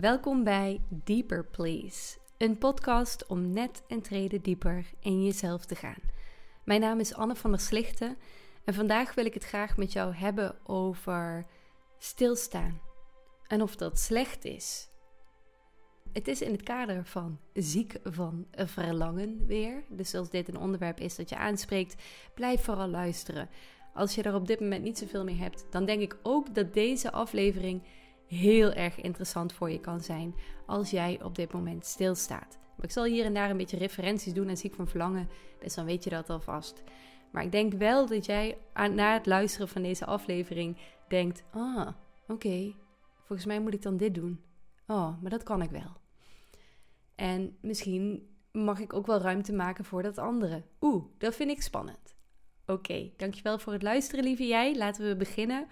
Welkom bij Deeper Please, een podcast om net een trede dieper in jezelf te gaan. Mijn naam is Anne van der Slichten en vandaag wil ik het graag met jou hebben over stilstaan en of dat slecht is. Het is in het kader van ziek van verlangen weer. Dus als dit een onderwerp is dat je aanspreekt, blijf vooral luisteren. Als je er op dit moment niet zoveel meer hebt, dan denk ik ook dat deze aflevering heel erg interessant voor je kan zijn als jij op dit moment stilstaat. ik zal hier en daar een beetje referenties doen aan ziek van verlangen, dus dan weet je dat alvast. Maar ik denk wel dat jij na het luisteren van deze aflevering denkt: ah, oké, volgens mij moet ik dan dit doen. Oh, maar dat kan ik wel. En misschien mag ik ook wel ruimte maken voor dat andere. Oeh, dat vind ik spannend. Oké, dankjewel voor het luisteren, lieve jij. Laten we beginnen.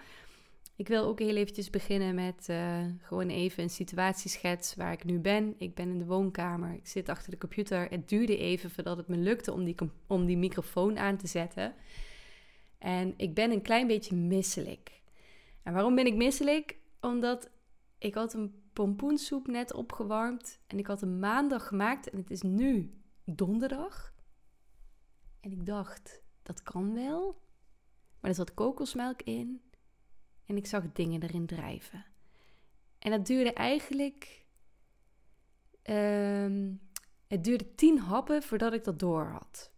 Ik wil ook heel eventjes beginnen met uh, gewoon even een situatieschets waar ik nu ben. Ik ben in de woonkamer, ik zit achter de computer. Het duurde even voordat het me lukte om die, om die microfoon aan te zetten. En ik ben een klein beetje misselijk. En waarom ben ik misselijk? Omdat ik had een pompoensoep net opgewarmd en ik had een maandag gemaakt en het is nu donderdag. En ik dacht, dat kan wel. Maar er zat kokosmelk in en ik zag dingen erin drijven. En dat duurde eigenlijk. Ehm, het duurde tien happen voordat ik dat door had.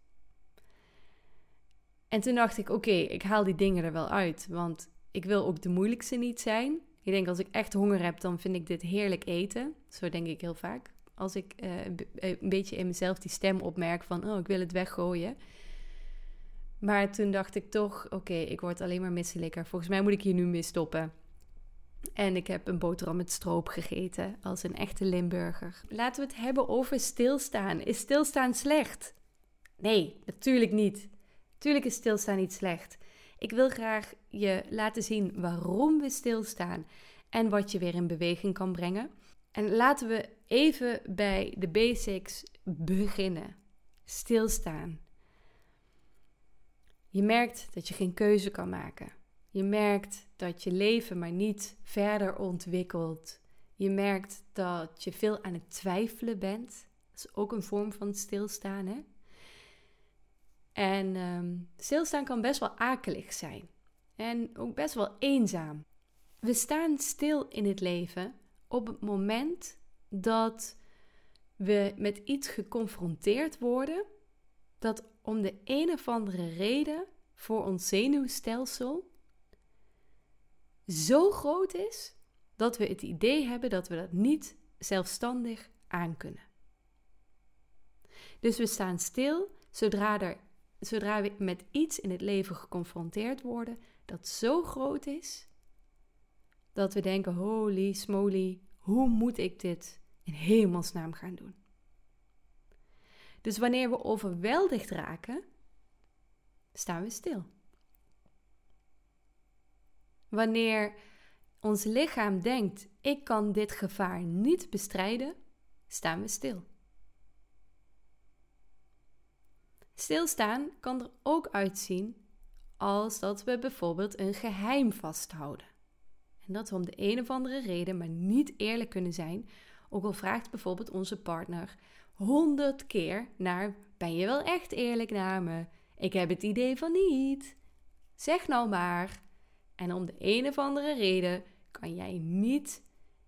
En toen dacht ik: oké, ik haal die dingen er wel uit. Want ik wil ook de moeilijkste niet zijn. Ik denk als ik echt honger heb, dan vind ik dit heerlijk eten. Zo denk ik heel vaak. Als ik uh, een beetje in mezelf die stem opmerk van: oh, ik wil het weggooien. Maar toen dacht ik toch, oké, ik word alleen maar misselijker. Volgens mij moet ik hier nu mee stoppen. En ik heb een boterham met stroop gegeten als een echte Limburger. Laten we het hebben over stilstaan. Is stilstaan slecht? Nee, natuurlijk niet. Tuurlijk is stilstaan niet slecht. Ik wil graag je laten zien waarom we stilstaan en wat je weer in beweging kan brengen. En laten we even bij de basics beginnen. Stilstaan. Je merkt dat je geen keuze kan maken. Je merkt dat je leven maar niet verder ontwikkelt. Je merkt dat je veel aan het twijfelen bent. Dat is ook een vorm van stilstaan. Hè? En um, stilstaan kan best wel akelig zijn. En ook best wel eenzaam. We staan stil in het leven op het moment dat we met iets geconfronteerd worden dat om de een of andere reden voor ons zenuwstelsel zo groot is dat we het idee hebben dat we dat niet zelfstandig aankunnen. Dus we staan stil zodra, er, zodra we met iets in het leven geconfronteerd worden dat zo groot is dat we denken: holy smoly, hoe moet ik dit in hemelsnaam gaan doen? Dus wanneer we overweldigd raken, staan we stil. Wanneer ons lichaam denkt: ik kan dit gevaar niet bestrijden, staan we stil. Stilstaan kan er ook uitzien als dat we bijvoorbeeld een geheim vasthouden. En dat we om de een of andere reden maar niet eerlijk kunnen zijn, ook al vraagt bijvoorbeeld onze partner honderd keer naar: ben je wel echt eerlijk naar me? Ik heb het idee van niet. Zeg nou maar. En om de een of andere reden kan jij niet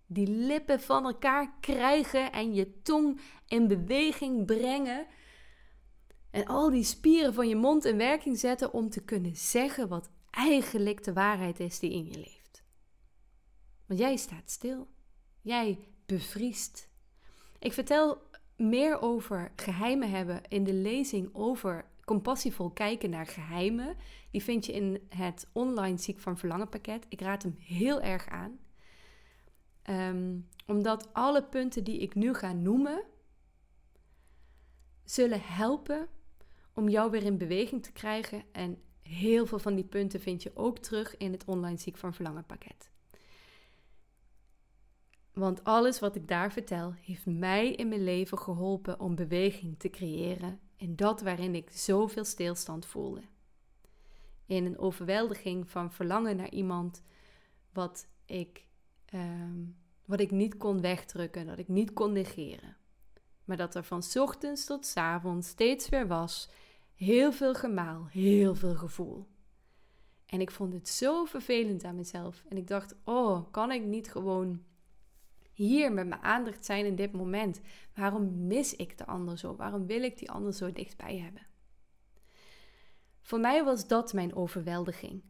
die lippen van elkaar krijgen en je tong in beweging brengen. En al die spieren van je mond in werking zetten om te kunnen zeggen wat eigenlijk de waarheid is die in je leeft. Want jij staat stil. Jij bevriest. Ik vertel meer over geheimen hebben in de lezing over compassievol kijken naar geheimen. Die vind je in het online ziek van verlangen pakket. Ik raad hem heel erg aan. Ehm, omdat alle punten die ik nu ga noemen, zullen helpen om jou weer in beweging te krijgen. En heel veel van die punten vind je ook terug in het online ziek van verlangen pakket. Want alles wat ik daar vertel, heeft mij in mijn leven geholpen om beweging te creëren in dat waarin ik zoveel stilstand voelde. In een overweldiging van verlangen naar iemand wat ik, ehm, wat ik niet kon wegdrukken, dat ik niet kon negeren. Maar dat er van ochtends tot avonds steeds weer was. Heel veel gemaal, heel veel gevoel. En ik vond het zo vervelend aan mezelf. En ik dacht, oh, kan ik niet gewoon hier met mijn aandacht zijn in dit moment? Waarom mis ik de ander zo? Waarom wil ik die ander zo dichtbij hebben? Voor mij was dat mijn overweldiging.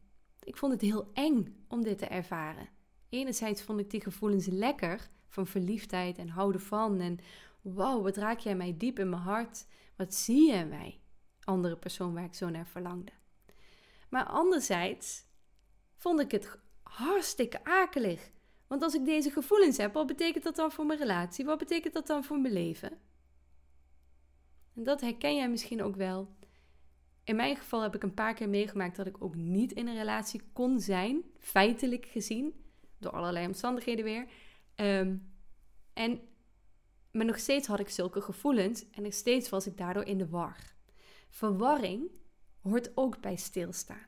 Ik vond het heel eng om dit te ervaren. Enerzijds vond ik die gevoelens lekker van verliefdheid en houden van. En wow, wat raak jij mij diep in mijn hart. Wat zie je in mij? Andere persoon waar ik zo naar verlangde. Maar anderzijds vond ik het hartstikke akelig. Want als ik deze gevoelens heb, wat betekent dat dan voor mijn relatie? Wat betekent dat dan voor mijn leven? En dat herken jij misschien ook wel. In mijn geval heb ik een paar keer meegemaakt dat ik ook niet in een relatie kon zijn, feitelijk gezien, door allerlei omstandigheden weer. Ehm, en maar nog steeds had ik zulke gevoelens en nog steeds was ik daardoor in de war. Verwarring hoort ook bij stilstaan.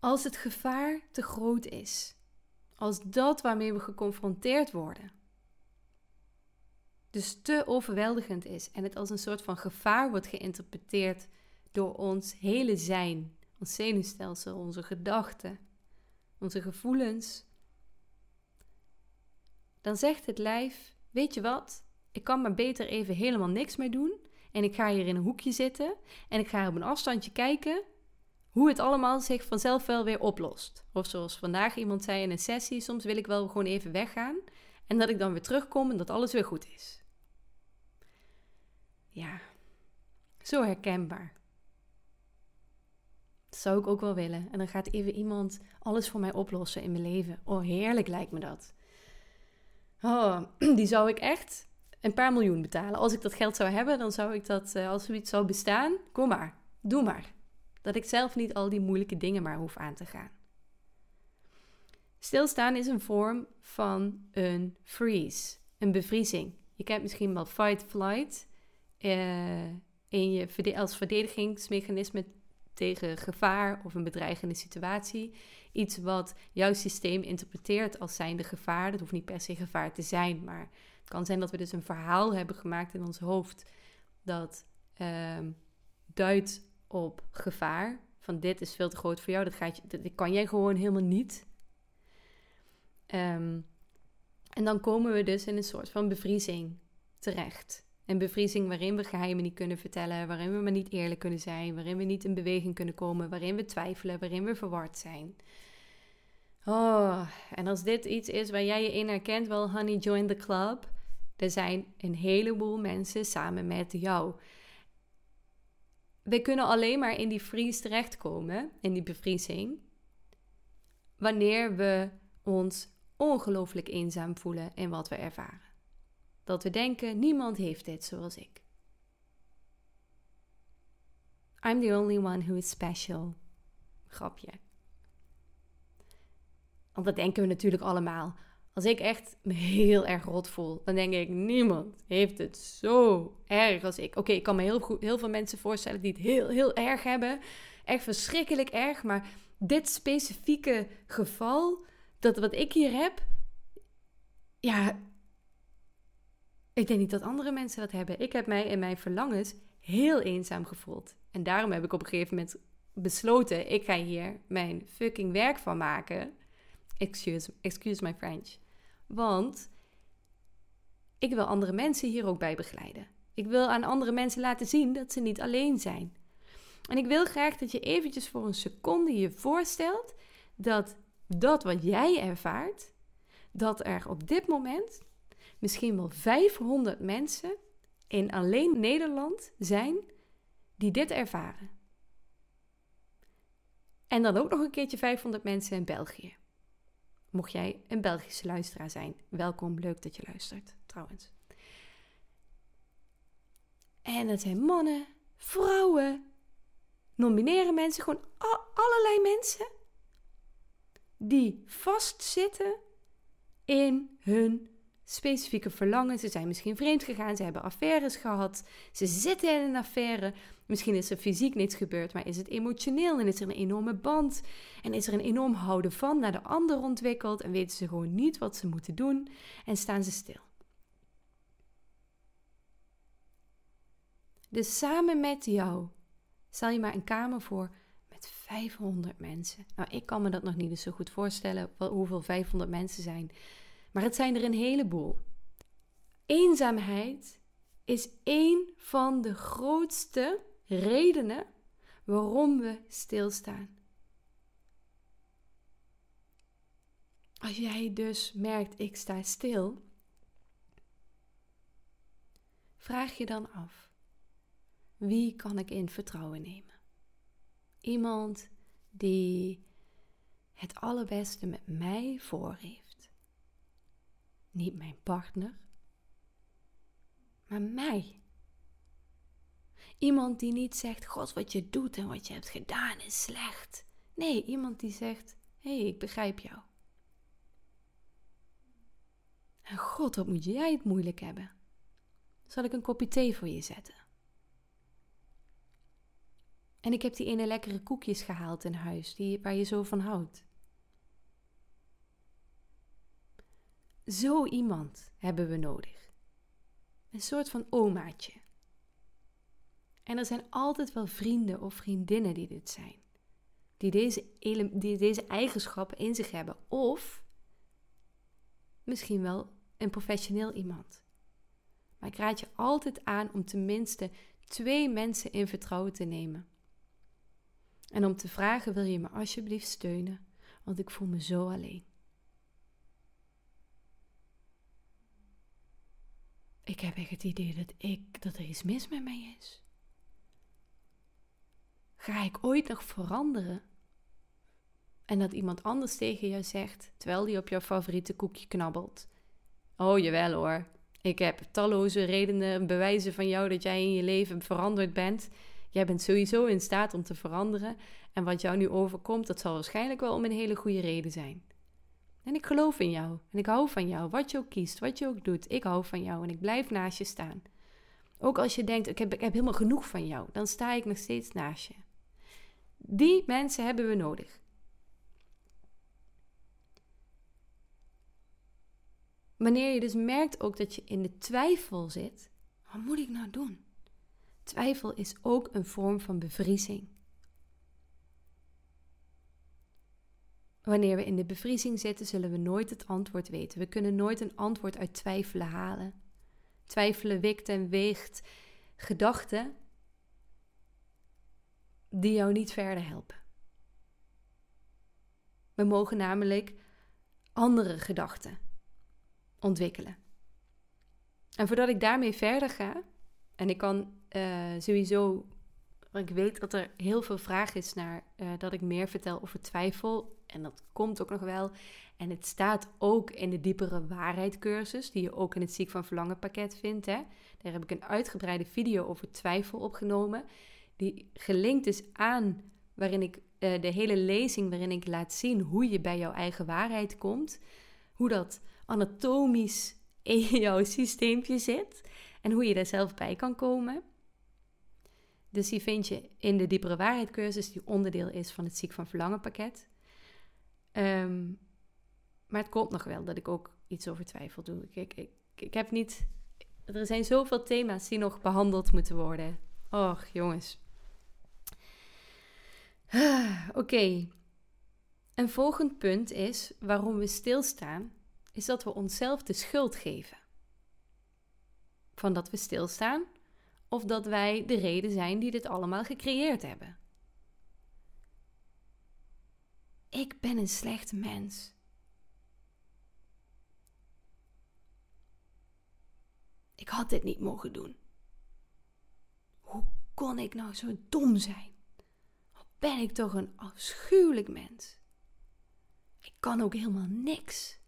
Als het gevaar te groot is, als dat waarmee we geconfronteerd worden, dus te overweldigend is en het als een soort van gevaar wordt geïnterpreteerd door ons hele zijn, ons zenuwstelsel, onze gedachten, onze gevoelens, dan zegt het lijf: Weet je wat? Ik kan maar beter even helemaal niks meer doen. En ik ga hier in een hoekje zitten. En ik ga op een afstandje kijken hoe het allemaal zich vanzelf wel weer oplost. Of zoals vandaag iemand zei in een sessie: Soms wil ik wel gewoon even weggaan. En dat ik dan weer terugkom en dat alles weer goed is. Ja, zo herkenbaar. Dat zou ik ook wel willen. En dan gaat even iemand alles voor mij oplossen in mijn leven. Oh, heerlijk lijkt me dat. Oh, die zou ik echt een paar miljoen betalen. Als ik dat geld zou hebben, dan zou ik dat, uh, als zoiets zou bestaan, kom maar, doe maar. Dat ik zelf niet al die moeilijke dingen maar hoef aan te gaan. Stilstaan is een vorm van een freeze, een bevriezing. Je kent misschien wel fight-flight. Uh, in je, als verdedigingsmechanisme tegen gevaar of een bedreigende situatie. Iets wat jouw systeem interpreteert als zijnde gevaar. Dat hoeft niet per se gevaar te zijn, maar het kan zijn dat we dus een verhaal hebben gemaakt in ons hoofd dat uh, duidt op gevaar. Van dit is veel te groot voor jou, dat, gaat je, dat kan jij gewoon helemaal niet. Um, en dan komen we dus in een soort van bevriezing terecht. Een bevriezing waarin we geheimen niet kunnen vertellen, waarin we maar niet eerlijk kunnen zijn, waarin we niet in beweging kunnen komen, waarin we twijfelen, waarin we verward zijn. Oh, en als dit iets is waar jij je in herkent, wel, honey, join the club. Er zijn een heleboel mensen samen met jou. We kunnen alleen maar in die freeze terechtkomen, in die bevriezing, wanneer we ons ongelooflijk eenzaam voelen in wat we ervaren. Dat we denken, niemand heeft dit zoals ik. I'm the only one who is special. Grapje. Want dat denken we natuurlijk allemaal. Als ik echt me heel erg rot voel, dan denk ik, niemand heeft het zo erg als ik. Oké, ik kan me heel, goed, heel veel mensen voorstellen die het heel, heel erg hebben. Echt verschrikkelijk erg. Maar dit specifieke geval, dat wat ik hier heb, ja, ik denk niet dat andere mensen dat hebben. Ik heb mij in mijn verlangens heel eenzaam gevoeld. En daarom heb ik op een gegeven moment besloten: ik ga hier mijn fucking werk van maken. Excuse, excuse my French. Want ik wil andere mensen hier ook bij begeleiden. Ik wil aan andere mensen laten zien dat ze niet alleen zijn. En ik wil graag dat je eventjes voor een seconde je voorstelt dat dat wat jij ervaart, dat er op dit moment misschien wel 500 mensen in alleen Nederland zijn die dit ervaren. En dan ook nog een keertje 500 mensen in België. Mocht jij een Belgische luisteraar zijn, welkom, leuk dat je luistert, trouwens. En het zijn mannen, vrouwen, nomineren mensen, gewoon allerlei mensen die vastzitten in hun specifieke verlangen. Ze zijn misschien vreemd gegaan, ze hebben affaires gehad, ze zitten in een affaire. Misschien is er fysiek niets gebeurd, maar is het emotioneel en is er een enorme band en is er een enorm houden van naar de ander ontwikkeld en weten ze gewoon niet wat ze moeten doen en staan ze stil. Dus samen met jou stel je maar een kamer voor met 500 mensen. Nou, ik kan me dat nog niet eens zo goed voorstellen hoeveel 500 mensen zijn. Maar het zijn er een heleboel. Eenzaamheid is één van de grootste redenen waarom we stilstaan. Als jij dus merkt, ik sta stil, vraag je dan af, wie kan ik in vertrouwen nemen? Iemand die het allerbeste met mij voor heeft. Niet mijn partner, maar mij. Iemand die niet zegt: God, wat je doet en wat je hebt gedaan is slecht. Nee, iemand die zegt: Hé, hey, ik begrijp jou. En God, wat moet jij het moeilijk hebben? Zal ik een kopje thee voor je zetten? En ik heb die ene lekkere koekjes gehaald in huis, die, waar je zo van houdt. Zo iemand hebben we nodig. Een soort van omaatje. En er zijn altijd wel vrienden of vriendinnen die dit zijn. Die deze, die deze eigenschappen in zich hebben. Of misschien wel een professioneel iemand. Maar ik raad je altijd aan om tenminste twee mensen in vertrouwen te nemen. En om te vragen: wil je me alsjeblieft steunen? Want ik voel me zo alleen. Ik heb echt het idee dat, ik, dat er iets mis met mij is. Ga ik ooit nog veranderen? En dat iemand anders tegen jou zegt, terwijl die op jouw favoriete koekje knabbelt. Oh, jawel hoor. Ik heb talloze redenen, bewijzen van jou dat jij in je leven veranderd bent. Jij bent sowieso in staat om te veranderen. En wat jou nu overkomt, dat zal waarschijnlijk wel om een hele goede reden zijn. En ik geloof in jou. En ik hou van jou. Wat je ook kiest, wat je ook doet. Ik hou van jou en ik blijf naast je staan. Ook als je denkt, ik heb, ik heb helemaal genoeg van jou. Dan sta ik nog steeds naast je. Die mensen hebben we nodig. Wanneer je dus merkt ook dat je in de twijfel zit, wat moet ik nou doen? Twijfel is ook een vorm van bevriezing. Wanneer we in de bevriezing zitten, zullen we nooit het antwoord weten. We kunnen nooit een antwoord uit twijfelen halen. Twijfelen wikt en weegt gedachten die jou niet verder helpen. We mogen namelijk andere gedachten ontwikkelen. En voordat ik daarmee verder ga, en ik kan uh, sowieso ik weet dat er heel veel vraag is naar uh, dat ik meer vertel over twijfel. En dat komt ook nog wel. En het staat ook in de diepere waarheid cursus, die je ook in het ziek van verlangen pakket vindt. Hè? Daar heb ik een uitgebreide video over twijfel opgenomen. Die gelinkt is aan waarin ik uh, de hele lezing waarin ik laat zien hoe je bij jouw eigen waarheid komt. Hoe dat anatomisch in jouw systeempje zit. En hoe je daar zelf bij kan komen. Dus die vind je in de diepere waarheid cursus, die onderdeel is van het ziek van verlangen pakket. Ehm, maar het komt nog wel dat ik ook iets over twijfel doe. Ik, ik, ik, heb niet. Er zijn zoveel thema's die nog behandeld moeten worden. Och, jongens. Oké. Een volgend punt is waarom we stilstaan, is dat we onszelf de schuld geven. Van dat we stilstaan of dat wij de reden zijn die dit allemaal gecreëerd hebben. Ik ben een slecht mens. Ik had dit niet mogen doen. Hoe kon ik nou zo dom zijn? Ben ik toch een afschuwelijk mens? Ik kan ook helemaal niks.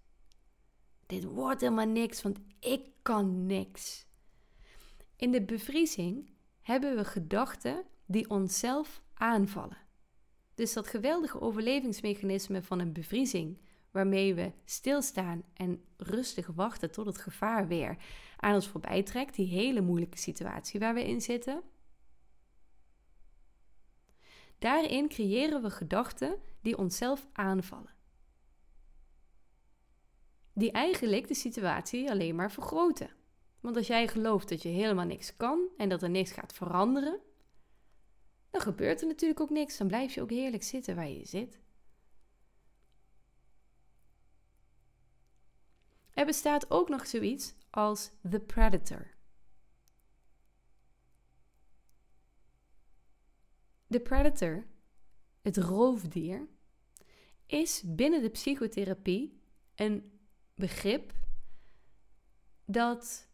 Dit wordt helemaal niks, want ik kan niks. In de bevriezing hebben we gedachten die onszelf aanvallen. Dus dat geweldige overlevingsmechanisme van een bevriezing waarmee we stilstaan en rustig wachten tot het gevaar weer aan ons voorbij trekt, die hele moeilijke situatie waar we in zitten. Daarin creëren we gedachten die onszelf aanvallen. Die eigenlijk de situatie alleen maar vergroten. Want als jij gelooft dat je helemaal niks kan en dat er niks gaat veranderen, dan gebeurt er natuurlijk ook niks. Dan blijf je ook heerlijk zitten waar je zit. Er bestaat ook nog zoiets als the predator. De predator, het roofdier, is binnen de psychotherapie een begrip dat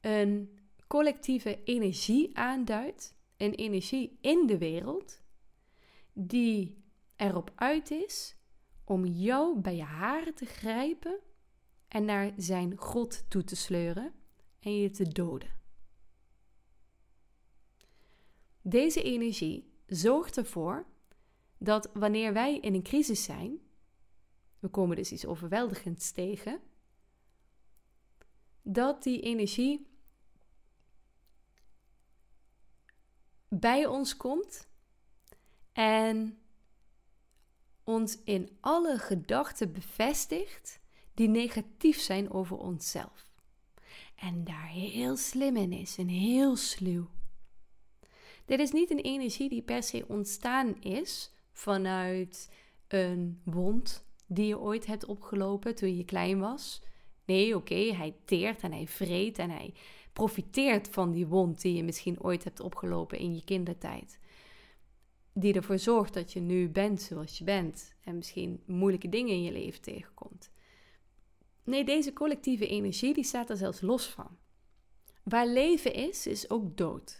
een collectieve energie aanduidt, een energie in de wereld, die erop uit is om jou bij je haren te grijpen en naar zijn God toe te sleuren en je te doden. Deze energie zorgt ervoor dat wanneer wij in een crisis zijn, we komen dus iets overweldigends tegen, dat die energie bij ons komt en ons in alle gedachten bevestigt die negatief zijn over onszelf. En daar heel slim in is en heel sluw. Dit is niet een energie die per se ontstaan is vanuit een wond die je ooit hebt opgelopen toen je klein was. Nee, oké, hij teert en hij vreet en hij profiteert van die wond die je misschien ooit hebt opgelopen in je kindertijd. Die ervoor zorgt dat je nu bent zoals je bent en misschien moeilijke dingen in je leven tegenkomt. Nee, deze collectieve energie die staat er zelfs los van. Waar leven is, is ook dood.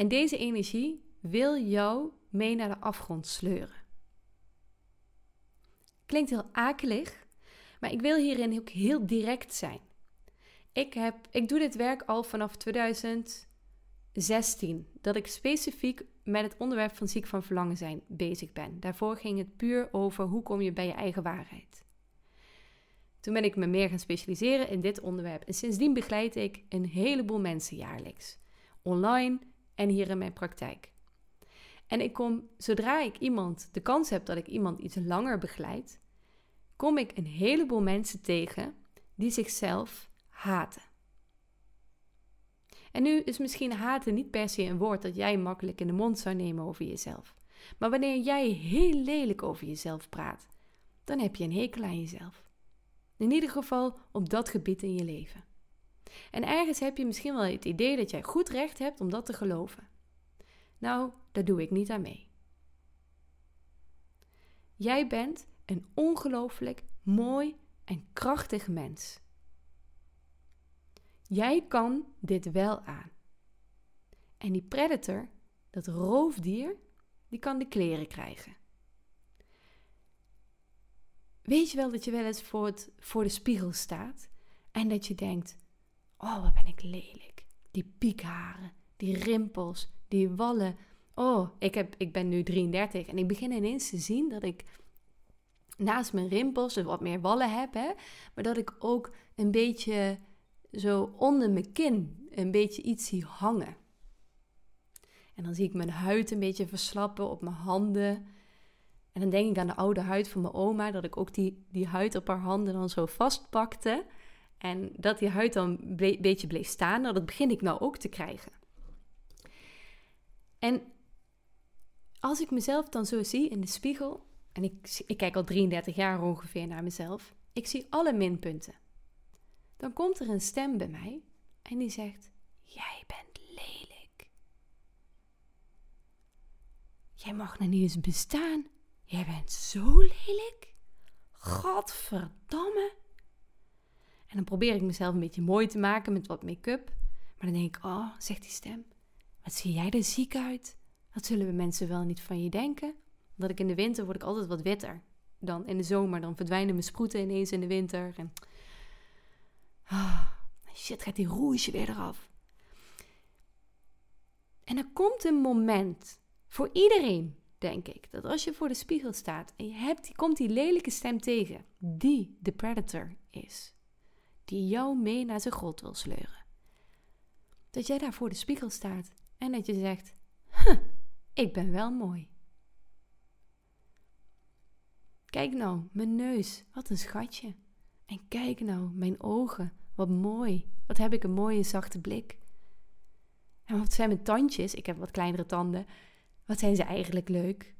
En deze energie wil jou mee naar de afgrond sleuren. Klinkt heel akelig, maar ik wil hierin ook heel direct zijn. Ik, heb, ik doe dit werk al vanaf 2016, dat ik specifiek met het onderwerp van ziek van verlangen zijn bezig ben. Daarvoor ging het puur over hoe kom je bij je eigen waarheid. Toen ben ik me meer gaan specialiseren in dit onderwerp en sindsdien begeleid ik een heleboel mensen jaarlijks, online en hier in mijn praktijk. En ik kom, zodra ik iemand de kans heb dat ik iemand iets langer begeleid, kom ik een heleboel mensen tegen die zichzelf haten. En nu is misschien haten niet per se een woord dat jij makkelijk in de mond zou nemen over jezelf. Maar wanneer jij heel lelijk over jezelf praat, dan heb je een hekel aan jezelf. In ieder geval op dat gebied in je leven. En ergens heb je misschien wel het idee dat jij goed recht hebt om dat te geloven. Nou, daar doe ik niet aan mee. Jij bent een ongelooflijk mooi en krachtig mens. Jij kan dit wel aan. En die predator, dat roofdier, die kan de kleren krijgen. Weet je wel dat je wel eens voor, het, voor de spiegel staat en dat je denkt: Oh, wat ben ik lelijk. Die piekharen, die rimpels, die wallen. Oh, ik, heb, ik ben nu 33 en ik begin ineens te zien dat ik naast mijn rimpels en wat meer wallen heb, hè, maar dat ik ook een beetje zo onder mijn kin een beetje iets zie hangen. En dan zie ik mijn huid een beetje verslappen op mijn handen. En dan denk ik aan de oude huid van mijn oma, dat ik ook die, die huid op haar handen dan zo vastpakte. En dat die huid dan een beetje bleef staan. Dat begin ik nou ook te krijgen. En als ik mezelf dan zo zie in de spiegel, en ik, ik kijk al 33 jaar ongeveer naar mezelf, ik zie alle minpunten. Dan komt er een stem bij mij en die zegt: Jij bent lelijk. Jij mag nou niet eens bestaan. Jij bent zo lelijk. Godverdamme. En dan probeer ik mezelf een beetje mooi te maken met wat make-up. Maar dan denk ik, oh, zegt die stem, wat zie jij er ziek uit? Wat zullen we mensen wel niet van je denken? Dat ik in de winter word ik altijd wat witter dan in de zomer. Dan verdwijnen mijn sproeten ineens in de winter. En oh, shit, gaat die rouge weer eraf. En er komt een moment voor iedereen denk ik, dat als je voor de spiegel staat en je hebt, komt die lelijke stem tegen, die de predator is, die jou mee naar zijn grot wil sleuren. Dat jij daar voor de spiegel staat en dat je zegt: huh, Ik ben wel mooi. Kijk nou, mijn neus, wat een schatje. En kijk nou, mijn ogen, wat mooi. Wat heb ik een mooie zachte blik. En wat zijn mijn tandjes? Ik heb wat kleinere tanden. Wat zijn ze eigenlijk leuk?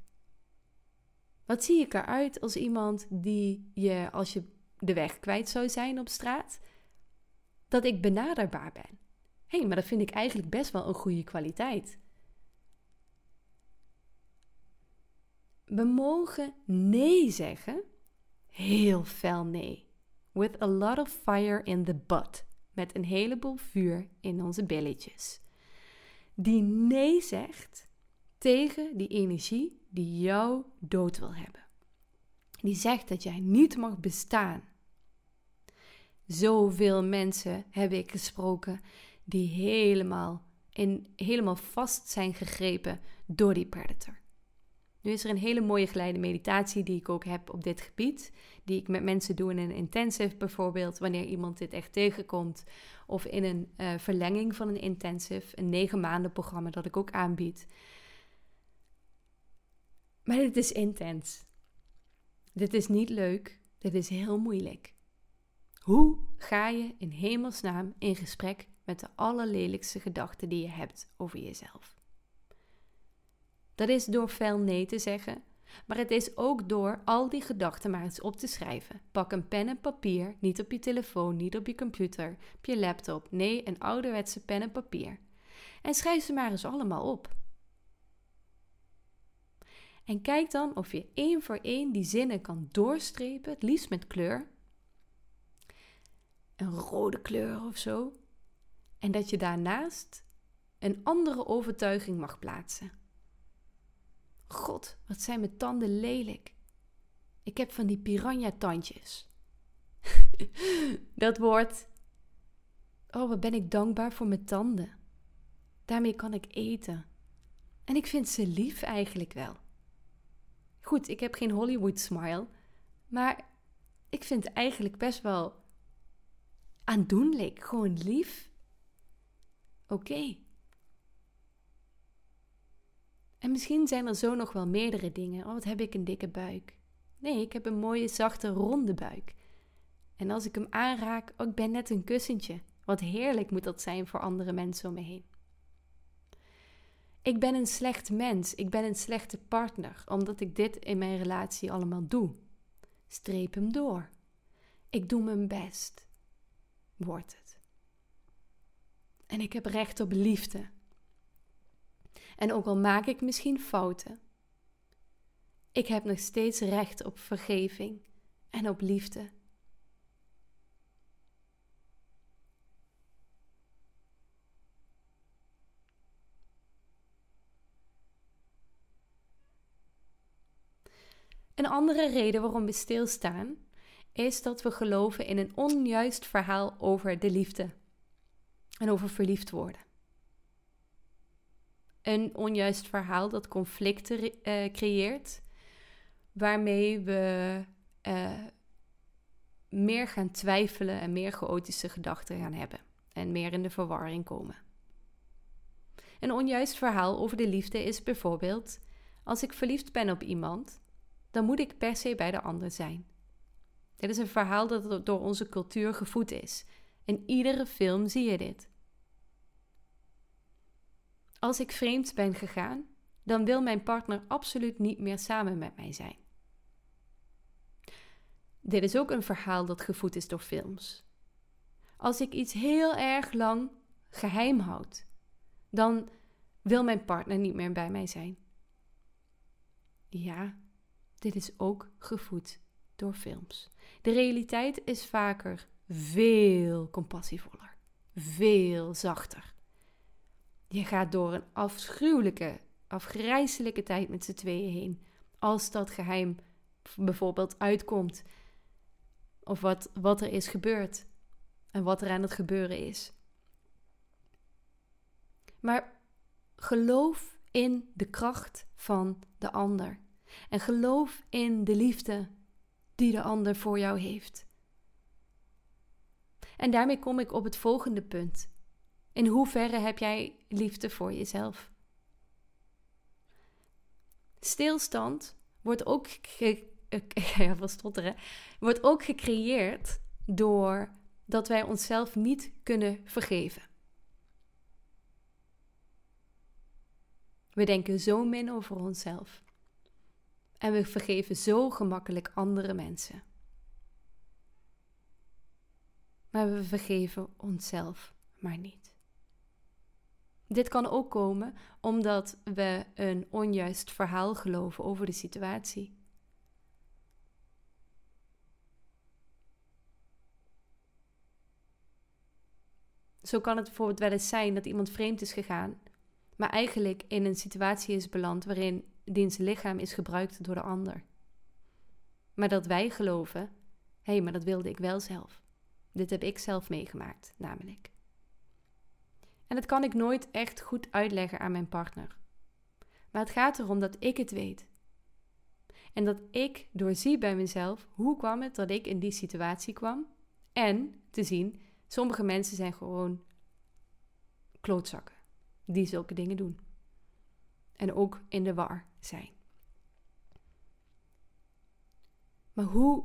Wat zie ik eruit als iemand die je, als je de weg kwijt zou zijn op straat, dat ik benaderbaar ben? Hé, hey, maar dat vind ik eigenlijk best wel een goede kwaliteit. We mogen nee zeggen. Heel fel nee. With a lot of fire in the butt. Met een heleboel vuur in onze billetjes. Die nee zegt tegen die energie die jou dood wil hebben. Die zegt dat jij niet mag bestaan. Zoveel mensen heb ik gesproken die helemaal, in, helemaal vast zijn gegrepen door die predator. Nu is er een hele mooie geleide meditatie die ik ook heb op dit gebied. Die ik met mensen doe in een intensive bijvoorbeeld, wanneer iemand dit echt tegenkomt. Of in een uh, verlenging van een intensive, een negen maanden programma dat ik ook aanbied. Maar dit is intens. Dit is niet leuk. Dit is heel moeilijk. Hoe ga je in hemelsnaam in gesprek met de allerlelijkste gedachten die je hebt over jezelf? Dat is door fel nee te zeggen, maar het is ook door al die gedachten maar eens op te schrijven. Pak een pen en papier, niet op je telefoon, niet op je computer, op je laptop. Nee, een ouderwetse pen en papier. En schrijf ze maar eens allemaal op. En kijk dan of je één voor één die zinnen kan doorstrepen, het liefst met kleur. Een rode kleur of zo. En dat je daarnaast een andere overtuiging mag plaatsen. God, wat zijn mijn tanden lelijk. Ik heb van die piranha-tandjes. dat woord. Oh, wat ben ik dankbaar voor mijn tanden. Daarmee kan ik eten. En ik vind ze lief eigenlijk wel. Goed, ik heb geen Hollywood smile, maar ik vind eigenlijk best wel aandoenlijk, gewoon lief. Oké. En misschien zijn er zo nog wel meerdere dingen. Oh, wat heb ik een dikke buik? Nee, ik heb een mooie, zachte, ronde buik. En als ik hem aanraak, oh, ik ben net een kussentje. Wat heerlijk moet dat zijn voor andere mensen om me heen. Ik ben een slecht mens, ik ben een slechte partner, omdat ik dit in mijn relatie allemaal doe. Streep hem door. Ik doe mijn best. Wordt het. En ik heb recht op liefde. En ook al maak ik misschien fouten, ik heb nog steeds recht op vergeving en op liefde. Een andere reden waarom we stilstaan is dat we geloven in een onjuist verhaal over de liefde en over verliefd worden een onjuist verhaal dat conflicten uh, creëert, waarmee we uh, meer gaan twijfelen en meer chaotische gedachten gaan hebben en meer in de verwarring komen. Een onjuist verhaal over de liefde is bijvoorbeeld: als ik verliefd ben op iemand, dan moet ik per se bij de ander zijn. Dit is een verhaal dat door onze cultuur gevoed is. In iedere film zie je dit. Als ik vreemd ben gegaan, dan wil mijn partner absoluut niet meer samen met mij zijn. Dit is ook een verhaal dat gevoed is door films. Als ik iets heel erg lang geheim houd, dan wil mijn partner niet meer bij mij zijn. Ja, dit is ook gevoed door films. De realiteit is vaker veel compassievoller, veel zachter. Je gaat door een afschuwelijke, afgrijzelijke tijd met z'n tweeën heen. Als dat geheim bijvoorbeeld uitkomt. Of wat, wat er is gebeurd. En wat er aan het gebeuren is. Maar geloof in de kracht van de ander. En geloof in de liefde die de ander voor jou heeft. En daarmee kom ik op het volgende punt. In hoeverre heb jij liefde voor jezelf? Stilstand wordt ook, ja, wordt ook gecreëerd door dat wij onszelf niet kunnen vergeven. We denken zo min over onszelf. En we vergeven zo gemakkelijk andere mensen. Maar we vergeven onszelf maar niet. Dit kan ook komen omdat we een onjuist verhaal geloven over de situatie. Zo kan het bijvoorbeeld wel eens zijn dat iemand vreemd is gegaan, maar eigenlijk in een situatie is beland waarin diens lichaam is gebruikt door de ander. Maar dat wij geloven, hé, hey, maar dat wilde ik wel zelf. Dit heb ik zelf meegemaakt, namelijk. En dat kan ik nooit echt goed uitleggen aan mijn partner. Maar het gaat erom dat ik het weet. En dat ik doorzie bij mezelf hoe kwam het dat ik in die situatie kwam. En te zien, sommige mensen zijn gewoon klootzakken die zulke dingen doen. En ook in de war zijn. Maar hoe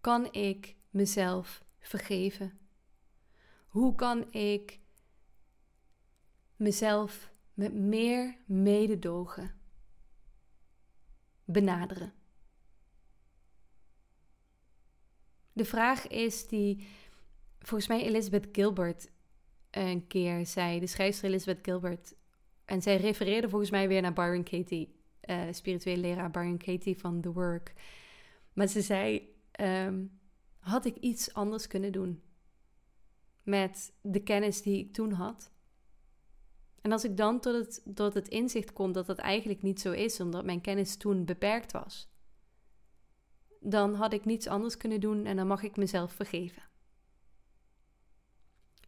kan ik mezelf vergeven? Hoe kan ik mezelf met meer mededogen benaderen? De vraag is die volgens mij Elizabeth Gilbert een keer zei, de schrijfster Elizabeth Gilbert. En zij refereerde volgens mij weer naar Byron Katie, uh, spirituele leraar Byron Katie van The Work. Maar ze zei: ehm, Had ik iets anders kunnen doen met de kennis die ik toen had? En als ik dan tot het, tot het inzicht kom dat dat eigenlijk niet zo is, omdat mijn kennis toen beperkt was, dan had ik niets anders kunnen doen en dan mag ik mezelf vergeven.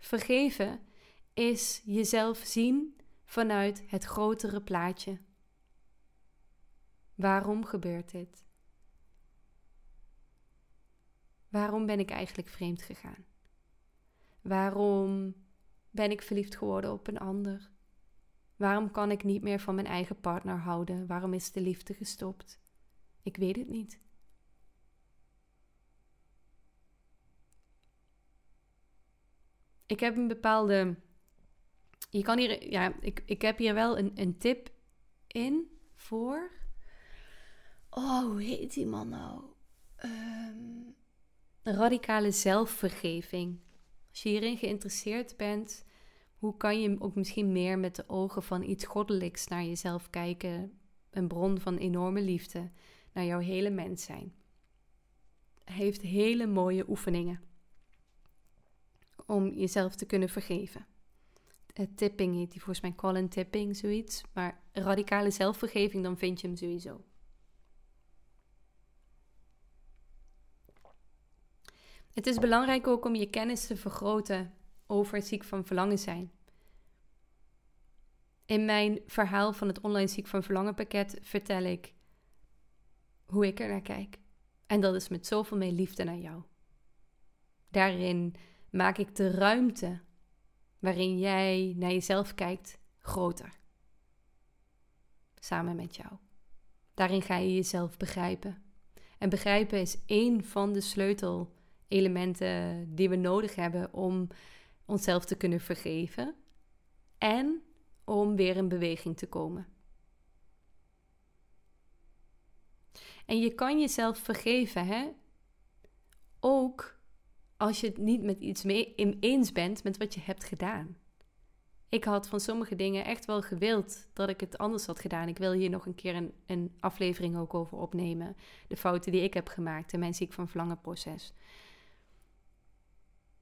Vergeven is jezelf zien vanuit het grotere plaatje. Waarom gebeurt dit? Waarom ben ik eigenlijk vreemd gegaan? Waarom ben ik verliefd geworden op een ander? Waarom kan ik niet meer van mijn eigen partner houden? Waarom is de liefde gestopt? Ik weet het niet. Ik heb een bepaalde. Je kan hier. Ja, ik, ik heb hier wel een, een tip in voor. Oh, hoe heet die man nou? Um, radicale zelfvergeving. Als je hierin geïnteresseerd bent, hoe kan je ook misschien meer met de ogen van iets goddelijks naar jezelf kijken? Een bron van enorme liefde naar jouw hele mens zijn. Hij heeft hele mooie oefeningen om jezelf te kunnen vergeven. Het tipping heet die volgens mij Colin Tipping, zoiets. Maar radicale zelfvergeving, dan vind je hem sowieso. Het is belangrijk ook om je kennis te vergroten over ziek van verlangen zijn. In mijn verhaal van het online ziek van verlangen pakket vertel ik hoe ik er naar kijk. En dat is met zoveel meer liefde naar jou. Daarin maak ik de ruimte waarin jij naar jezelf kijkt groter. Samen met jou. Daarin ga je jezelf begrijpen. En begrijpen is één van de sleutelelementen die we nodig hebben om onszelf te kunnen vergeven en om weer in beweging te komen. En je kan jezelf vergeven, hè? Ook als je het niet met iets mee eens bent met wat je hebt gedaan. Ik had van sommige dingen echt wel gewild dat ik het anders had gedaan. Ik wil hier nog een keer een, een aflevering ook over opnemen. De fouten die ik heb gemaakt in mijn ziek van verlangen proces.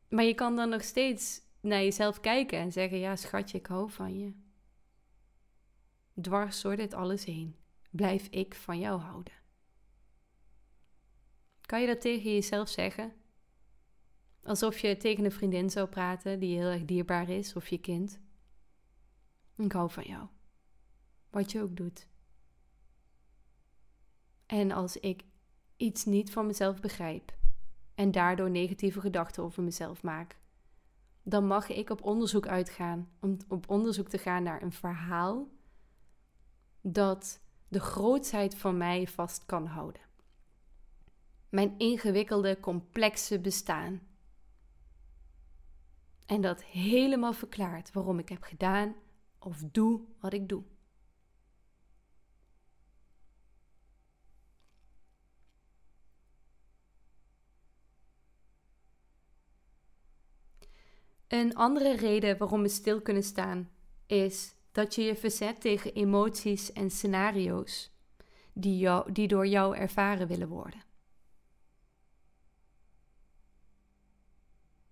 Maar je kan dan nog steeds naar jezelf kijken en zeggen: Ja, schatje, ik hou van je. Dwars door dit alles heen blijf ik van jou houden. Kan je dat tegen jezelf zeggen? Alsof je tegen een vriendin zou praten die heel erg dierbaar is, of je kind. Ik hou van jou. Wat je ook doet. En als ik iets niet van mezelf begrijp en daardoor negatieve gedachten over mezelf maak, dan mag ik op onderzoek uitgaan, om op onderzoek te gaan naar een verhaal dat de grootheid van mij vast kan houden. Mijn ingewikkelde, complexe bestaan. En dat helemaal verklaart waarom ik heb gedaan of doe wat ik doe. Een andere reden waarom we stil kunnen staan is dat je je verzet tegen emoties en scenario's die, jou, die door jou ervaren willen worden.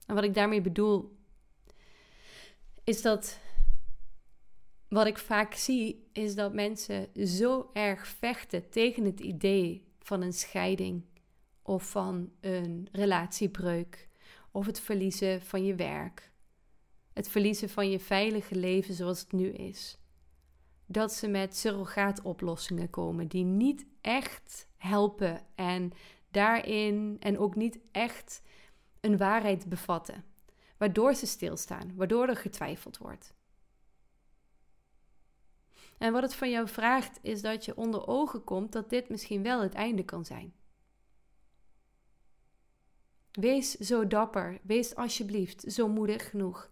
En wat ik daarmee bedoel, is dat wat ik vaak zie, is dat mensen zo erg vechten tegen het idee van een scheiding of van een relatiebreuk of het verliezen van je werk het verliezen van je veilige leven zoals het nu is. Dat ze met surrogaatoplossingen komen die niet echt helpen en daarin en ook niet echt een waarheid bevatten, waardoor ze stilstaan, waardoor er getwijfeld wordt. En wat het van jou vraagt is dat je onder ogen komt dat dit misschien wel het einde kan zijn. Wees zo dapper, wees alsjeblieft zo moedig genoeg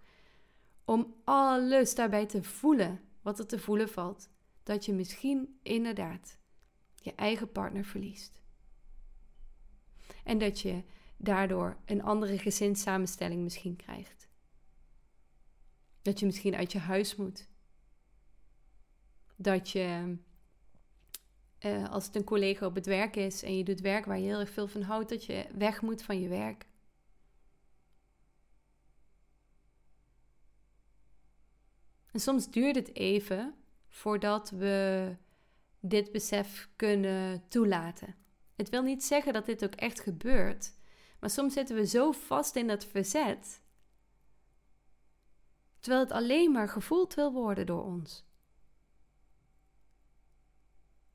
om alles daarbij te voelen wat er te voelen valt. Dat je misschien inderdaad je eigen partner verliest. En dat je daardoor een andere gezinssamenstelling misschien krijgt. Dat je misschien uit je huis moet. Dat je, uh, als het een collega op het werk is en je doet werk waar je heel erg veel van houdt, dat je weg moet van je werk. En soms duurt het even voordat we dit besef kunnen toelaten. Het wil niet zeggen dat dit ook echt gebeurt, maar soms zitten we zo vast in dat verzet, terwijl het alleen maar gevoeld wil worden door ons.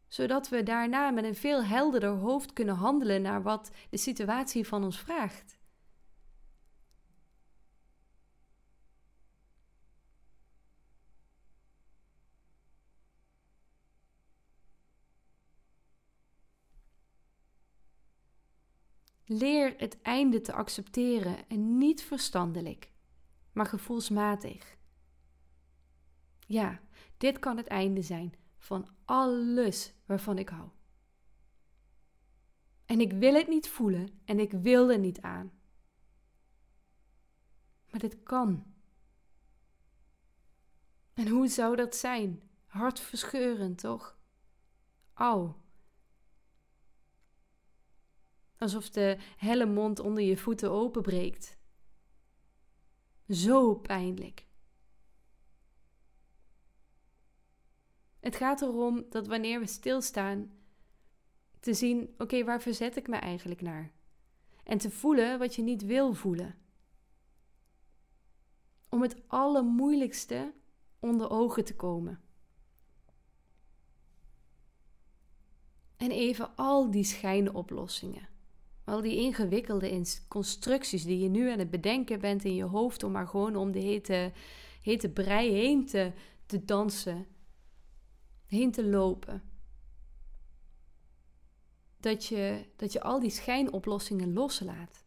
Zodat we daarna met een veel helderder hoofd kunnen handelen naar wat de situatie van ons vraagt. Leer het einde te accepteren en niet verstandelijk, maar gevoelsmatig. Ja, dit kan het einde zijn van alles waarvan ik hou. En ik wil het niet voelen en ik wil er niet aan. Maar dit kan. En hoe zou dat zijn? Hartverscheurend, toch? Au. Alsof de helle mond onder je voeten openbreekt. Zo pijnlijk. Het gaat erom dat wanneer we stilstaan, te zien: oké, waar verzet ik me eigenlijk naar? En te voelen wat je niet wil voelen. Om het allermoeilijkste onder ogen te komen. En even al die schijnoplossingen al die ingewikkelde constructies die je nu aan het bedenken bent in je hoofd om maar gewoon om de hete, hete brei heen te, te dansen, heen te lopen. Dat je, dat je al die schijnoplossingen loslaat.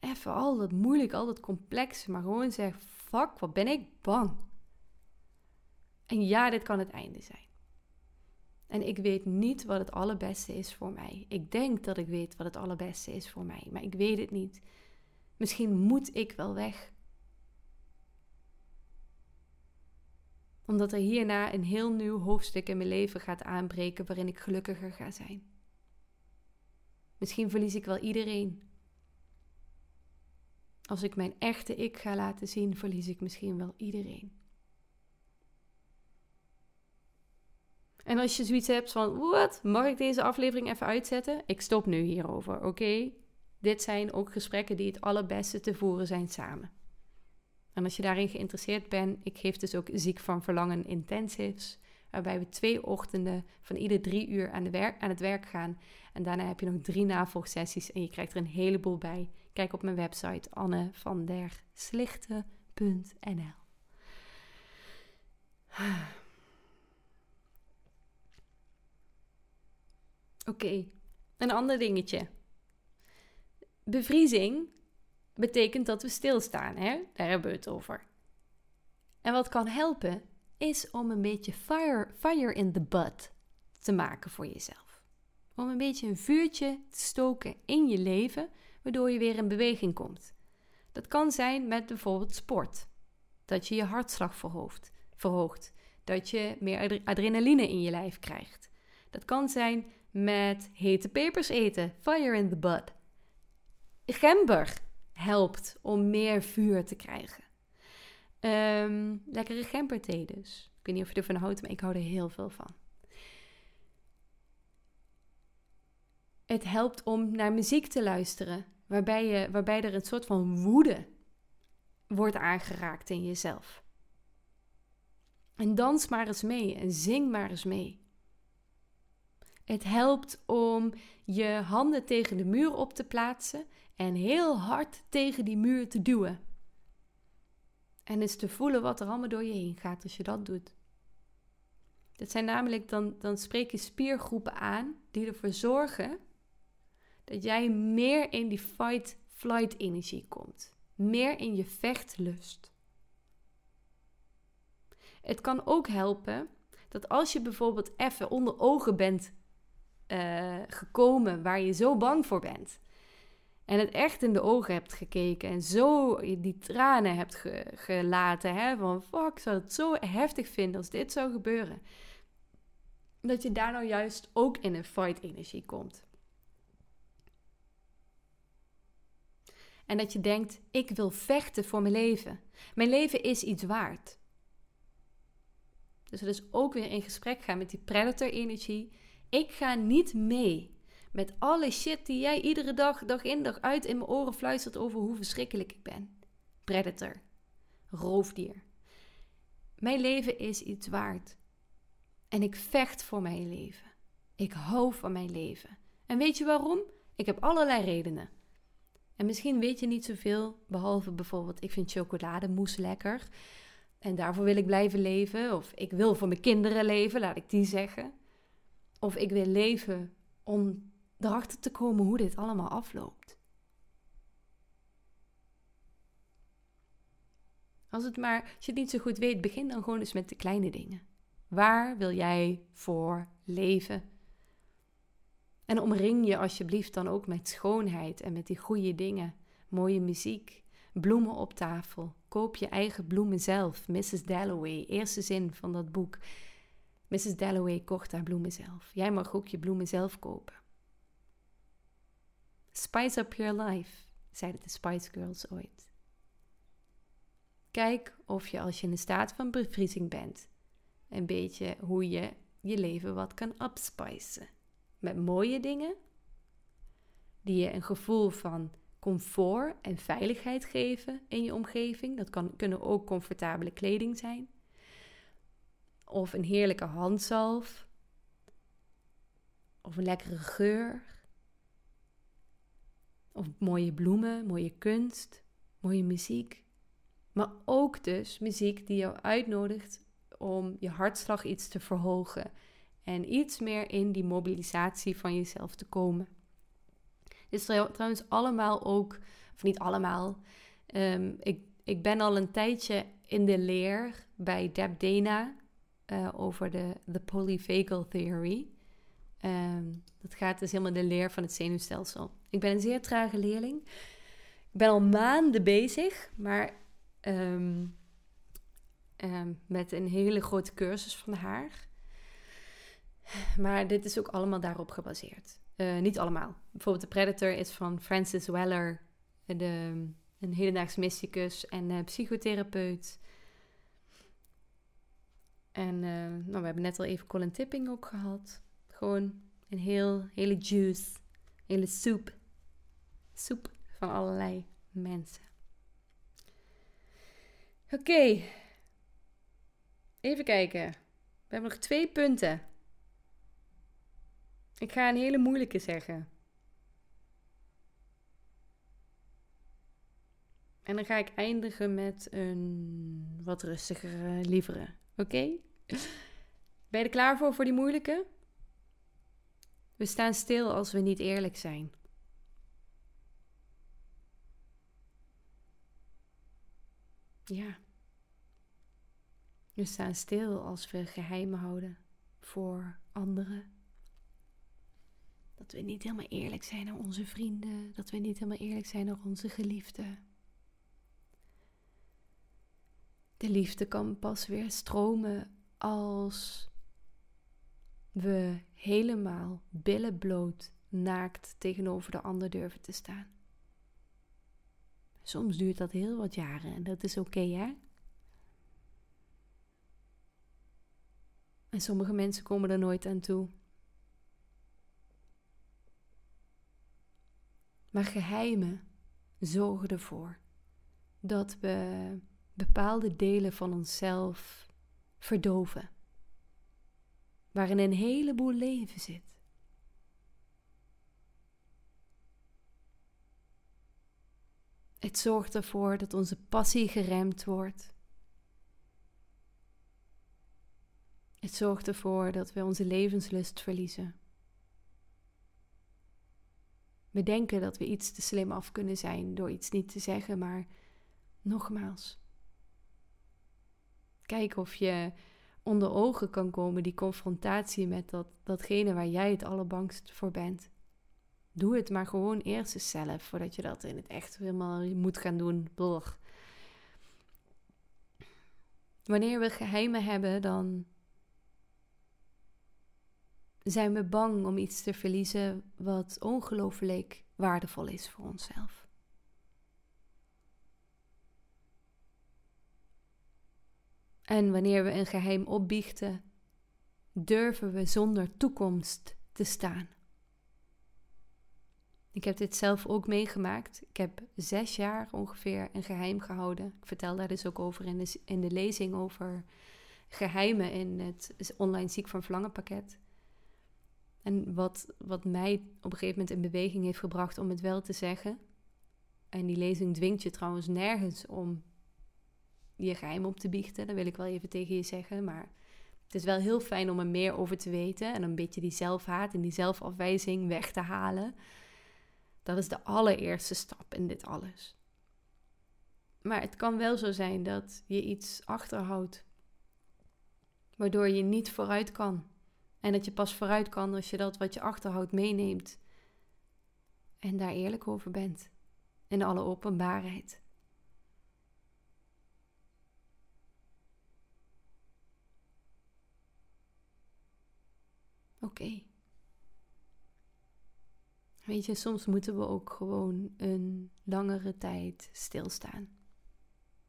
Even al dat moeilijk, al dat complex, maar gewoon zeg: fuck, wat ben ik bang. En ja, dit kan het einde zijn. En ik weet niet wat het allerbeste is voor mij. Ik denk dat ik weet wat het allerbeste is voor mij, maar ik weet het niet. Misschien moet ik wel weg. Omdat er hierna een heel nieuw hoofdstuk in mijn leven gaat aanbreken waarin ik gelukkiger ga zijn. Misschien verlies ik wel iedereen. Als ik mijn echte ik ga laten zien, verlies ik misschien wel iedereen. En als je zoiets hebt van, wat, mag ik deze aflevering even uitzetten? Ik stop nu hierover, oké? Dit zijn ook gesprekken die het allerbeste te voeren zijn samen. En als je daarin geïnteresseerd bent, ik geef dus ook ziek van verlangen intensives, Waarbij we twee ochtenden van ieder drie uur aan, de werk, aan het werk gaan. En daarna heb je nog drie navolgsessies en je krijgt er een heleboel bij. Kijk op mijn website annevanderslichten.nl Oké, een ander dingetje. Bevriezing betekent dat we stilstaan, hè? Daar hebben we het over. En wat kan helpen, is om een beetje fire, fire in the butt te maken voor jezelf. Om een beetje een vuurtje te stoken in je leven, waardoor je weer in beweging komt. Dat kan zijn met bijvoorbeeld sport. Dat je je hartslag verhoogt, verhoogt. Dat je meer adrenaline in je lijf krijgt. Dat kan zijn met hete pepers eten. Fire in the butt. Gember helpt om meer vuur te krijgen. Um, lekkere gemberthee dus. Ik weet niet of je ervan houdt, maar ik hou er heel veel van. Het helpt om naar muziek te luisteren, waarbij, je, waarbij er een soort van woede wordt aangeraakt in jezelf. En dans maar eens mee en zing maar eens mee. Het helpt om je handen tegen de muur op te plaatsen en heel hard tegen die muur te duwen. En eens te voelen wat er allemaal door je heen gaat als je dat doet. Dat zijn namelijk, dan, dan spreek je spiergroepen aan die ervoor zorgen dat jij meer in die fight-flight energie komt. Meer in je vechtlust. Het kan ook helpen dat als je bijvoorbeeld even onder ogen bent uh, gekomen waar je zo bang voor bent. En het echt in de ogen hebt gekeken en zo die tranen hebt gelaten. Hè, van fuck, ik zou het zo heftig vinden als dit zou gebeuren. Dat je daar nou juist ook in een fight energie komt. En dat je denkt, ik wil vechten voor mijn leven. Mijn leven is iets waard. Dus dat is ook weer in gesprek gaan met die predator-energie. Ik ga niet mee met alle shit die jij iedere dag, dag in, dag uit in mijn oren fluistert over hoe verschrikkelijk ik ben. Predator. Roofdier. Mijn leven is iets waard. En ik vecht voor mijn leven. Ik hou van mijn leven. En weet je waarom? Ik heb allerlei redenen. En misschien weet je niet zoveel, behalve bijvoorbeeld, ik vind chocolademousse lekker. En daarvoor wil ik blijven leven. Of ik wil voor mijn kinderen leven, laat ik die zeggen. Of ik wil leven om erachter te komen hoe dit allemaal afloopt. Als, het maar, als je het niet zo goed weet, begin dan gewoon eens met de kleine dingen. Waar wil jij voor leven? En omring je alsjeblieft dan ook met schoonheid en met die goede dingen. Mooie muziek, bloemen op tafel. Koop je eigen bloemen zelf. Mrs. Dalloway, eerste zin van dat boek. Mrs. Dalloway kocht haar bloemen zelf. Jij mag ook je bloemen zelf kopen. Spice up your life, zeiden de Spice Girls ooit. Kijk of je als je in een staat van bevriezing bent, een beetje hoe je je leven wat kan upspicen. Met mooie dingen die je een gevoel van comfort en veiligheid geven in je omgeving. Dat kan, kunnen ook comfortabele kleding zijn. Of een heerlijke handzalf. Of een lekkere geur. Of mooie bloemen, mooie kunst, mooie muziek. Maar ook dus muziek die jou uitnodigt om je hartslag iets te verhogen. En iets meer in die mobilisatie van jezelf te komen. Dit is trouwens allemaal ook, of niet allemaal. Um, ik, ik ben al een tijdje in de leer bij Deb Dana uh, over de, de polyvagal theory. Um, dat gaat dus helemaal de leer van het zenuwstelsel. Ik ben een zeer trage leerling. Ik ben al maanden bezig, maar um, um, met een hele grote cursus van haar. Maar dit is ook allemaal daarop gebaseerd. Uh, niet allemaal. Bijvoorbeeld de Predator is van Francis Weller, de, een hedendaags mysticus en uh, psychotherapeut. En uh, nou, we hebben net al even Colin Tipping ook gehad. Gewoon een heel, hele juice, hele soep. Soep van allerlei mensen. Oké. Even kijken. We hebben nog twee punten. Ik ga een hele moeilijke zeggen. En dan ga ik eindigen met een wat rustigere, lievere. Oké? Ben je klaar voor, voor die moeilijke? We staan stil als we niet eerlijk zijn. Ja. We staan stil als we geheimen houden voor anderen. Dat we niet helemaal eerlijk zijn naar onze vrienden. Dat we niet helemaal eerlijk zijn naar onze geliefden. De liefde kan pas weer stromen als we helemaal billen bloot, naakt tegenover de ander durven te staan. Soms duurt dat heel wat jaren en dat is oké, hè? En sommige mensen komen er nooit aan toe. Maar geheimen zorgen ervoor dat we bepaalde delen van onszelf verdoven. Waarin een heleboel leven zit. Het zorgt ervoor dat onze passie geremd wordt. Het zorgt ervoor dat we onze levenslust verliezen. We denken dat we iets te slim af kunnen zijn door iets niet te zeggen, maar nogmaals. Kijk of je onder ogen kan komen die confrontatie met dat, datgene waar jij het allerbangst voor bent. Doe het maar gewoon eerst eens zelf, voordat je dat in het echt helemaal moet gaan doen. Wanneer we geheimen hebben, dan zijn we bang om iets te verliezen wat ongelooflijk waardevol is voor onszelf. En wanneer we een geheim opbiechten, durven we zonder toekomst te staan. Ik heb dit zelf ook meegemaakt. Ik heb zes jaar ongeveer een geheim gehouden. Ik vertel daar dus ook over in de, in de lezing over geheimen in het online ziek van verlangen pakket. En wat, wat mij op een gegeven moment in beweging heeft gebracht om het wel te zeggen. En die lezing dwingt je trouwens nergens om je geheim op te biechten. Dat wil ik wel even tegen je zeggen. Maar het is wel heel fijn om er meer over te weten. En een beetje die zelfhaat en die zelfafwijzing weg te halen. Dat is de allereerste stap in dit alles. Maar het kan wel zo zijn dat je iets achterhoudt. Waardoor je niet vooruit kan. En dat je pas vooruit kan als je dat wat je achterhoudt meeneemt. En daar eerlijk over bent. In alle openbaarheid. Oké. Weet je, soms moeten we ook gewoon een langere tijd stilstaan.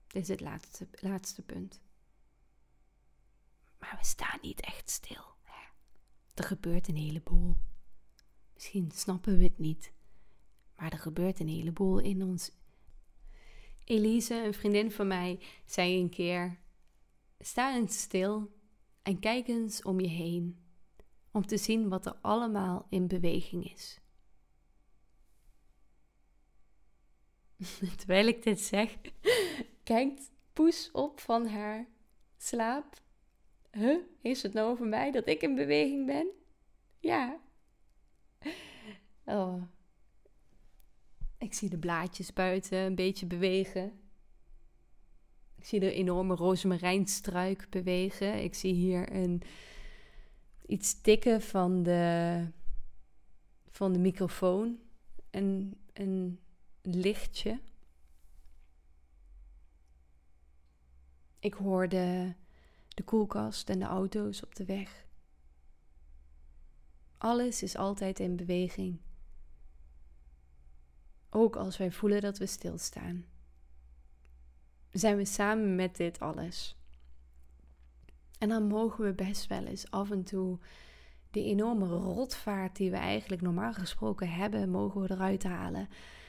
Dit is het laatste, laatste punt. Maar we staan niet echt stil. Er gebeurt een heleboel. Misschien snappen we het niet, maar er gebeurt een heleboel in ons. Elise, een vriendin van mij, zei een keer: Sta eens stil en kijk eens om je heen, om te zien wat er allemaal in beweging is. Terwijl ik dit zeg, kijkt Poes op van haar slaap Huh? Is het nou over mij dat ik in beweging ben? Ja. Oh. Ik zie de blaadjes buiten een beetje bewegen. Ik zie de enorme rozemarijnstruik bewegen. Ik zie hier een, iets tikken van de, van de microfoon. En een lichtje. Ik hoorde de koelkast en de auto's op de weg. Alles is altijd in beweging. Ook als wij voelen dat we stilstaan. Zijn we samen met dit alles. En dan mogen we best wel eens af en toe die enorme rotvaart die we eigenlijk normaal gesproken hebben, mogen we eruit halen.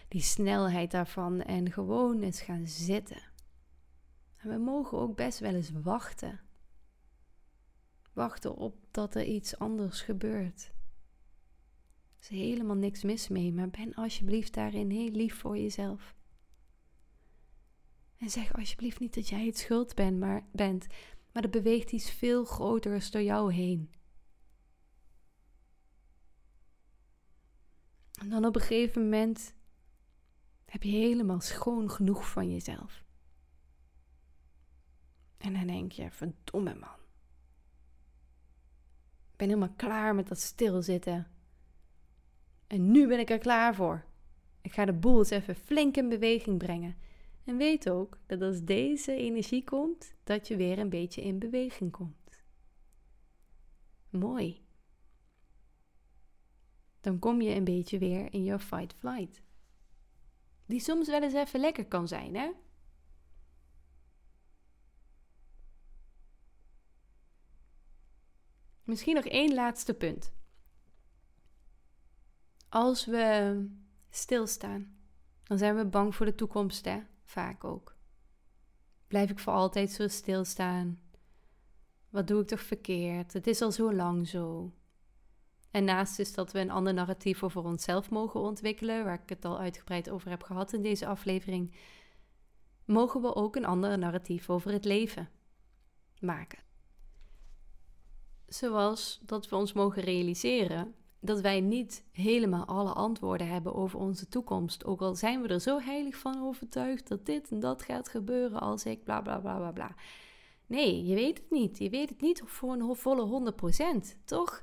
Die snelheid daarvan en gewoon eens gaan zitten. En we mogen ook best wel eens wachten wachten op dat er iets anders gebeurt. Er is helemaal niks mis mee, maar ben alsjeblieft daarin heel lief voor jezelf. En zeg alsjeblieft niet dat jij het schuld bent, maar, bent, maar er beweegt iets veel groters door jou heen. En dan op een gegeven moment heb je helemaal schoon genoeg van jezelf. En dan denk je, verdomme man. Ik ben helemaal klaar met dat stilzitten. En nu ben ik er klaar voor. Ik ga de boel eens even flink in beweging brengen. En weet ook dat als deze energie komt, dat je weer een beetje in beweging komt. Mooi. Dan kom je een beetje weer in je fight-flight. Die soms wel eens even lekker kan zijn, hè? Misschien nog één laatste punt. Als we stilstaan, dan zijn we bang voor de toekomst, hè? Vaak ook. Blijf ik voor altijd zo stilstaan? Wat doe ik toch verkeerd? Het is al zo lang zo. En naast is dat we een ander narratief over onszelf mogen ontwikkelen, waar ik het al uitgebreid over heb gehad in deze aflevering, mogen we ook een ander narratief over het leven maken. Zoals dat we ons mogen realiseren dat wij niet helemaal alle antwoorden hebben over onze toekomst. Ook al zijn we er zo heilig van overtuigd dat dit en dat gaat gebeuren als ik bla bla bla bla bla. Nee, je weet het niet. Je weet het niet voor een volle 100%, toch?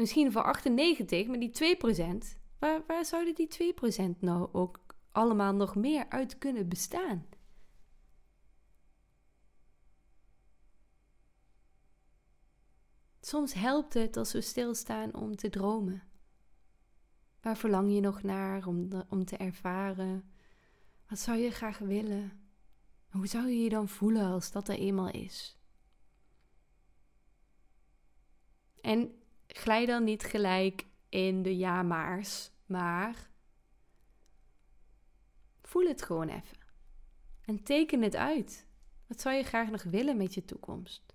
misschien voor 98, maar die 2%, waar, waar zouden die 2% nou ook allemaal nog meer uit kunnen bestaan? Soms helpt het als we stilstaan om te dromen. Waar verlang je nog naar om, om te ervaren? Wat zou je graag willen? Hoe zou je je dan voelen als dat er eenmaal is? En glij dan niet gelijk in de ja-maars, maar voel het gewoon even. En teken het uit. Wat zou je graag nog willen met je toekomst?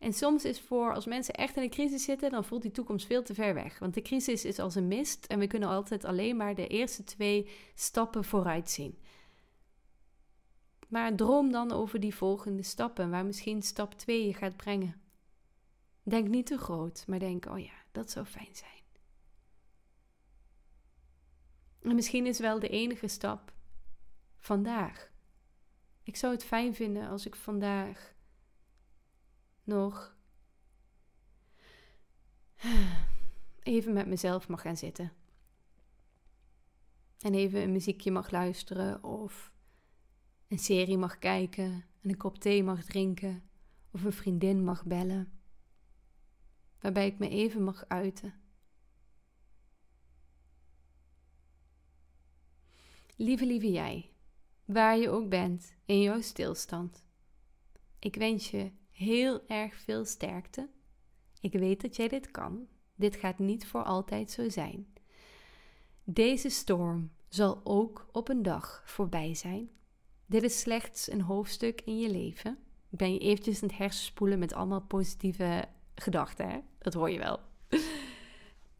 En soms is voor als mensen echt in een crisis zitten, dan voelt die toekomst veel te ver weg. Want de crisis is als een mist en we kunnen altijd alleen maar de eerste twee stappen vooruit zien. Maar droom dan over die volgende stappen, waar misschien stap 2 je gaat brengen. Denk niet te groot, maar denk, oh ja, dat zou fijn zijn. En misschien is wel de enige stap vandaag. Ik zou het fijn vinden als ik vandaag nog even met mezelf mag gaan zitten. En even een muziekje mag luisteren of een serie mag kijken en een kop thee mag drinken of een vriendin mag bellen waarbij ik me even mag uiten. Lieve, lieve jij, waar je ook bent in jouw stilstand. Ik wens je heel erg veel sterkte. Ik weet dat jij dit kan. Dit gaat niet voor altijd zo zijn. Deze storm zal ook op een dag voorbij zijn. Dit is slechts een hoofdstuk in je leven. Ik ben je eventjes aan het hersenspoelen met allemaal positieve gedachten, hè? Dat hoor je wel.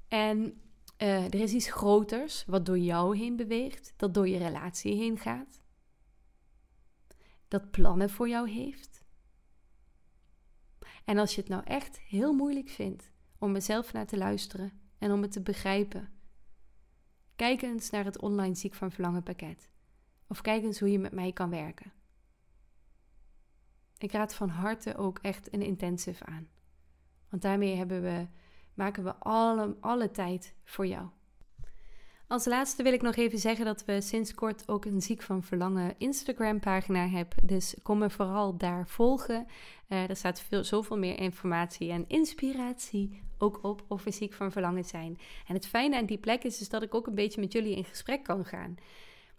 en uh, er is iets groters wat door jou heen beweegt, dat door je relatie heen gaat, dat plannen voor jou heeft. En als je het nou echt heel moeilijk vindt om mezelf naar te luisteren en om het te begrijpen, kijk eens naar het online ziek van verlangen pakket. Of kijk eens hoe je met mij kan werken. Ik raad van harte ook echt een intensive aan. Want daarmee hebben we, maken we alle, alle tijd voor jou. Als laatste wil ik nog even zeggen dat we sinds kort ook een Ziek van Verlangen Instagram pagina hebben. Dus kom me vooral daar volgen. Uh, er staat veel, zoveel meer informatie en inspiratie ook op of we ziek van verlangen zijn. En het fijne aan die plek is, is dat ik ook een beetje met jullie in gesprek kan gaan.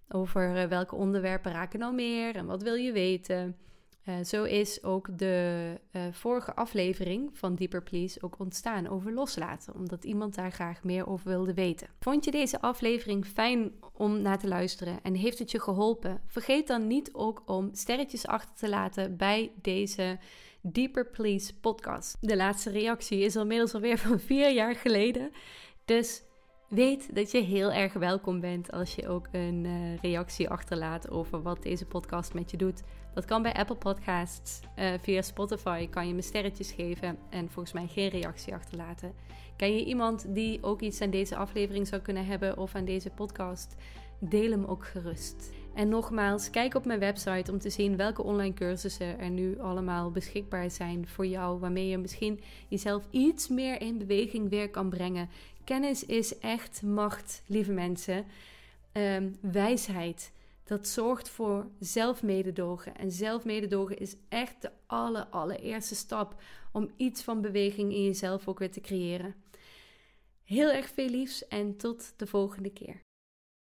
Over uh, welke onderwerpen raken nou meer en wat wil je weten. Uh, zo is ook de uh, vorige aflevering van Deeper Please ook ontstaan over loslaten, omdat iemand daar graag meer over wilde weten. Vond je deze aflevering fijn om naar te luisteren en heeft het je geholpen? Vergeet dan niet ook om sterretjes achter te laten bij deze Deeper Please podcast. De laatste reactie is inmiddels alweer van vier jaar geleden. Dus weet dat je heel erg welkom bent als je ook een uh, reactie achterlaat over wat deze podcast met je doet. Dat kan bij Apple Podcasts. Uh, via Spotify kan je me sterretjes geven en volgens mij geen reactie achterlaten. Ken je iemand die ook iets aan deze aflevering zou kunnen hebben of aan deze podcast? Deel hem ook gerust. En nogmaals, kijk op mijn website om te zien welke online cursussen er nu allemaal beschikbaar zijn voor jou, waarmee je misschien jezelf iets meer in beweging weer kan brengen. Kennis is echt macht, lieve mensen. Um, wijsheid. Dat zorgt voor zelfmededogen. En zelfmededogen is echt de aller, allereerste stap om iets van beweging in jezelf ook weer te creëren. Heel erg veel liefs en tot de volgende keer.